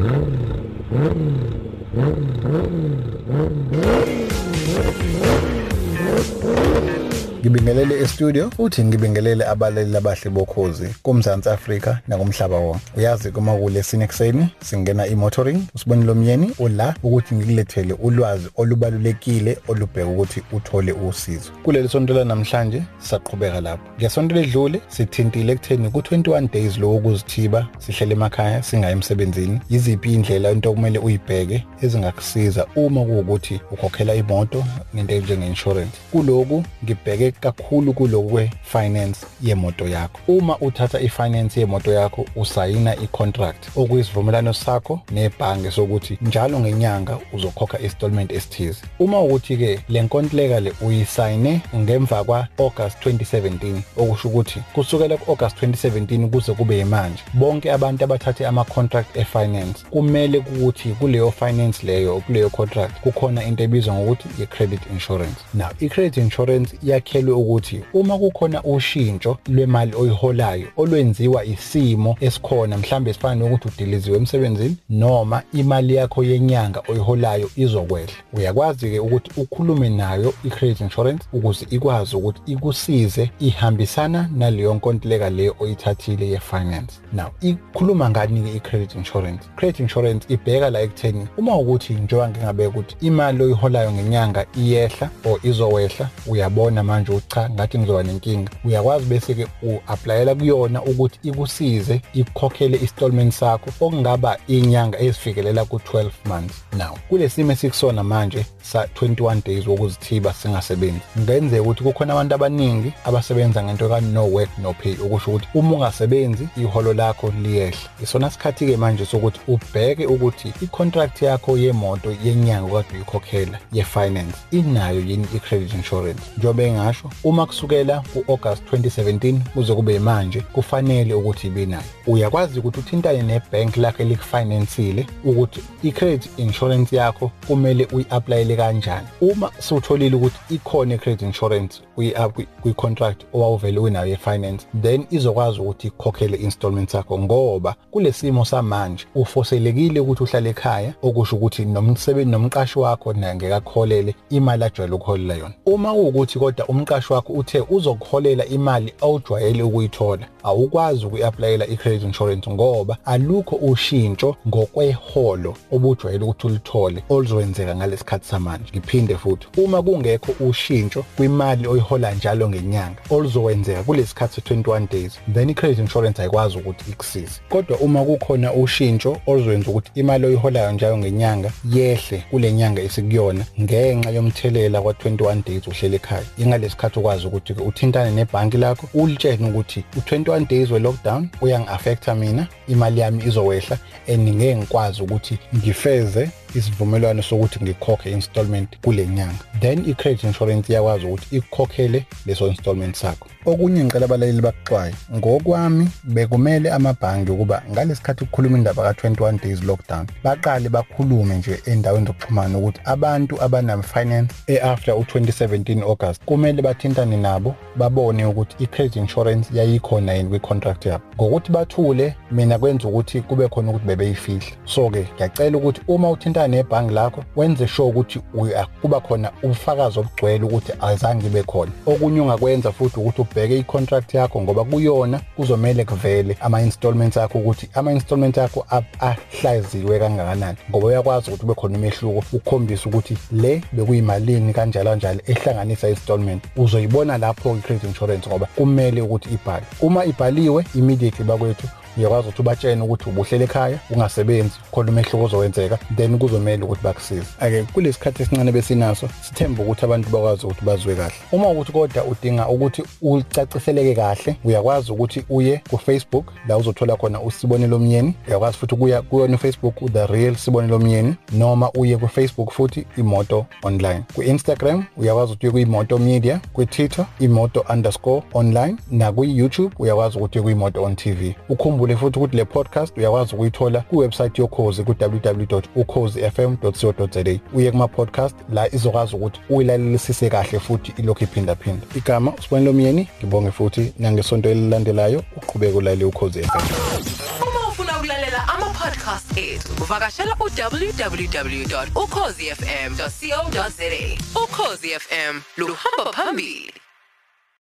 Thank you. Ngibingelele e-studio futhi ngibingelele abaleli abahle bokhozi kumzansi Afrika nakumhlaba wonke. Uyazi kuma kule sinekuseni singena i-motoring usibonile omyeni ula ukuthi ngikulethele ulwazi olubalulekile olubheka ukuthi uthole usizo. Kuleli sonto la namhlanje saqhubeka lapho. Ngesonto ledlule sithintile ekutheni ku-21 days lo ukuzithiba sihlele emakhaya singayi emsebenzini. Yiziphi indlela into okumele uyibheke ezingakusiza uma kuwukuthi ukhokhela imoto nento enjenge-insurance. Kuloku ngibheke kakhulu kulokwe finance yemoto yakho. Uma uthatha ifinance yemoto yakho usayina icontract okuyisivumelano sakho nebhange sokuthi njalo ngenyanga uzokhokha installment esithize. Uma ukuthi ke le nkontileka le uyisayine ngemva kwa August 2017 okusho ukuthi kusukela ku-August 2017 kuze kube manje bonke abantu abathathe ama contract efinance kumele ukuthi kuleyo finance leyo kuleyo contract kukhona into ebizwa ngokuthi i-credit insurance. Now i-credit insurance yakhe yakhelwe ukuthi uma kukhona ushintsho lwemali oyiholayo olwenziwa isimo esikhona mhlambe sifana nokuthi udiliziwe emsebenzini noma imali yakho yenyanga oyiholayo izokwehla. Uyakwazi ke ukuthi ukhulume nayo i-credit insurance ukuze ikwazi ukuthi ikusize ihambisana naleyo nkontileka leyo oyithathile ye-finance. Now ikhuluma ngani ke i-credit insurance? Credit insurance ibheka la ekutheni uma ukuthi njengoba ngingabeka ukuthi imali oyiholayo ngenyanga iyehla or izowehla uyabona manje ukuthi cha ngathi ngizoba nenkinga. Uyakwazi bese ke uapplyela kuyona ukuthi ikusize ikukhokhele installment sakho okungaba inyanga ezifikelela ku12 months now. Kulesimo esikusona manje sa 21 days wokuzithiba singasebenzi ngenzeka ukuthi kukhona abantu abaningi abasebenza ngento ka no work no pay. Okusho ukuthi uma ungasebenzi iholo lakho liyehla. Isona sikhathi ke manje sokuthi ubheke ukuthi icontract yakho yemoto yenyanga okade uyikhokhela ye-finance inayo yini i-credit insurance? Njengoba engasho uma kusukela ku-August 2017 kuze kube manje kufanele ukuthi ibe nayo. Uyakwazi ukuthi uthintane nebhank lakhe likufinansile ukuthi i-credit insurance yakho kumele uyi-applyele kanjani. Uma sewutholile ukuthi ikhona i-credit insurance kwi-contract owawuvele unayo ye-finance then izokwazi ukuthi ikhokhele installment sakho ngoba kule simo samanje ufoselekile ukuthi uhlale ekhaya okusho ukuthi nomsebenzi nomqashi wakho naye ngeke akholele imali ajwayele ukuholela yona. Uma kuwukuthi kodwa umqashi wakho uthe uzokuholela imali awujwayele ukuyithola. Awukwazi ukuyi-applyela i-credit insurance ngoba alukho ushintsho ngokweholo obujwayele ukuthi ulithole oluzokwenzeka ngalesikhathi samanje. Ngiphinde futhi uma kungekho ushintsho kwimali oyihola njalo ngenyanga oluzokwenzeka kulesikhathi se-21 days then i-credit insurance ayikwazi ukuthi ikusize. Kodwa uma kukhona ushintsho oluzokwenza ukuthi imali oyiholayo njalo ngenyanga yehle kule nyanga esikuyona ngenxa yomthelela kwa-21 days uhlele ekhaya. Ingalesikhathi ukwazi ukuthi uthintane nebhanki lakho ulitshene ukuthi u-21 days we-lockdown uyangi-affecta mina. Imali yami izowehla and ngeke ngikwazi ukuthi ngifeze isivumelwano sokuthi ngikhokhe installment kule nyanga. Then i-credit insurance iyakwazi ukuthi ikukhokhele leso installment sakho. Okunye ngicela abalaleli bakuxwaye ngokwami bekumele amabhangi ukuba ngalesikhathi kukhuluma indaba ka-21 days lockdown baqale bakhulume nje endaweni zokuxhumana ukuthi abantu abanama-finance e-after u-2017 august kumele bathintane nabo babone ukuthi i-credit insurance yayikhona yini kwi-contract yabo. Ngokuthi bathule mina kwenza ukuthi kube khona ukuthi bebeyifihla. So-ke ngiyacela ukuthi uma uthinta nebhangi lakho wenze sure ukuthi kuba khona ubufakazi obugcwele ukuthi azange ibe khona. Okunye ungakwenza futhi ukuthi ubheke i-contract yakho ngoba kuyona kuzomele kuvele ama-installments akho ukuthi ama-installments akho ahlaziwe kangakanani. Ngoba uyakwazi ukuthi ube khona umehluko ukukhombisa ukuthi le bekuyimalini kanjalo kanjalo ehlanganisa installment uzoyibona lapho i-credit insurance ngoba kumele ukuthi ibhale. Uma ibhaliwe immediately bakwethu uyakwazi ukuthi ubatshene ukuthi ubuhlele ekhaya ungasebenzi khona umehluko ozowenzeka then kuzomela ukuthi bakusize. Ake kulesi sikhathi esincane besinaso sithemba ukuthi abantu bakwazi ukuthi bazwe kahle. Uma ukuthi kodwa udinga ukuthi ucaciseleke kahle uyakwazi ukuthi uye ku-facebook la uzothola khona usibonelo omnyeni. Uyakwazi futhi ukuya kuyona ufacebook the real sibonelo omnyeni noma uye ku-facebook futhi imoto online. Ku-instagram uyakwazi ukuthi uye kuyimoto media kwi-twitter imoto underscore online nakwi-youtube uyakwazi ukuthi uye kuyimoto on tv ukhumbule futhi ukuthi le podcast uyakwazi ukuyithola kuwebsite yokhozi ku-www.ukhozifm.co.za uye kuma-podcast la izokwazi ukuthi uyilalelisise kahle futhi ilokhu iphindaphinda. Igama usibonelo myeni ngibonge futhi nangesonto elilandelayo uqhubeke ulalele ukhozi FM Uma ufuna ukulalela ama-podcast podcast ethu uvakashela u-www.ukhozifm.co.za ukhozi fm luhamba phambili.